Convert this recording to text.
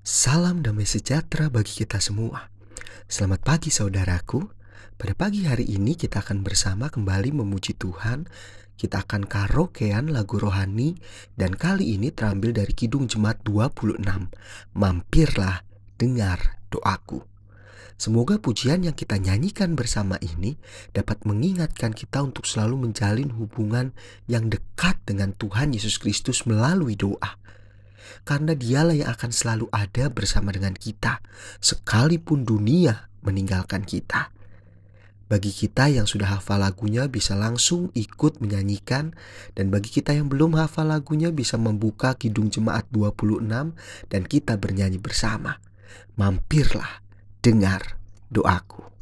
Salam damai sejahtera bagi kita semua. Selamat pagi saudaraku. Pada pagi hari ini kita akan bersama kembali memuji Tuhan. Kita akan karaokean lagu rohani dan kali ini terambil dari Kidung Jemaat 26. Mampirlah dengar doaku. Semoga pujian yang kita nyanyikan bersama ini dapat mengingatkan kita untuk selalu menjalin hubungan yang dekat dengan Tuhan Yesus Kristus melalui doa karena dialah yang akan selalu ada bersama dengan kita, sekalipun dunia meninggalkan kita. Bagi kita yang sudah hafal lagunya bisa langsung ikut menyanyikan dan bagi kita yang belum hafal lagunya bisa membuka Kidung Jemaat 26 dan kita bernyanyi bersama. Mampirlah dengar doaku.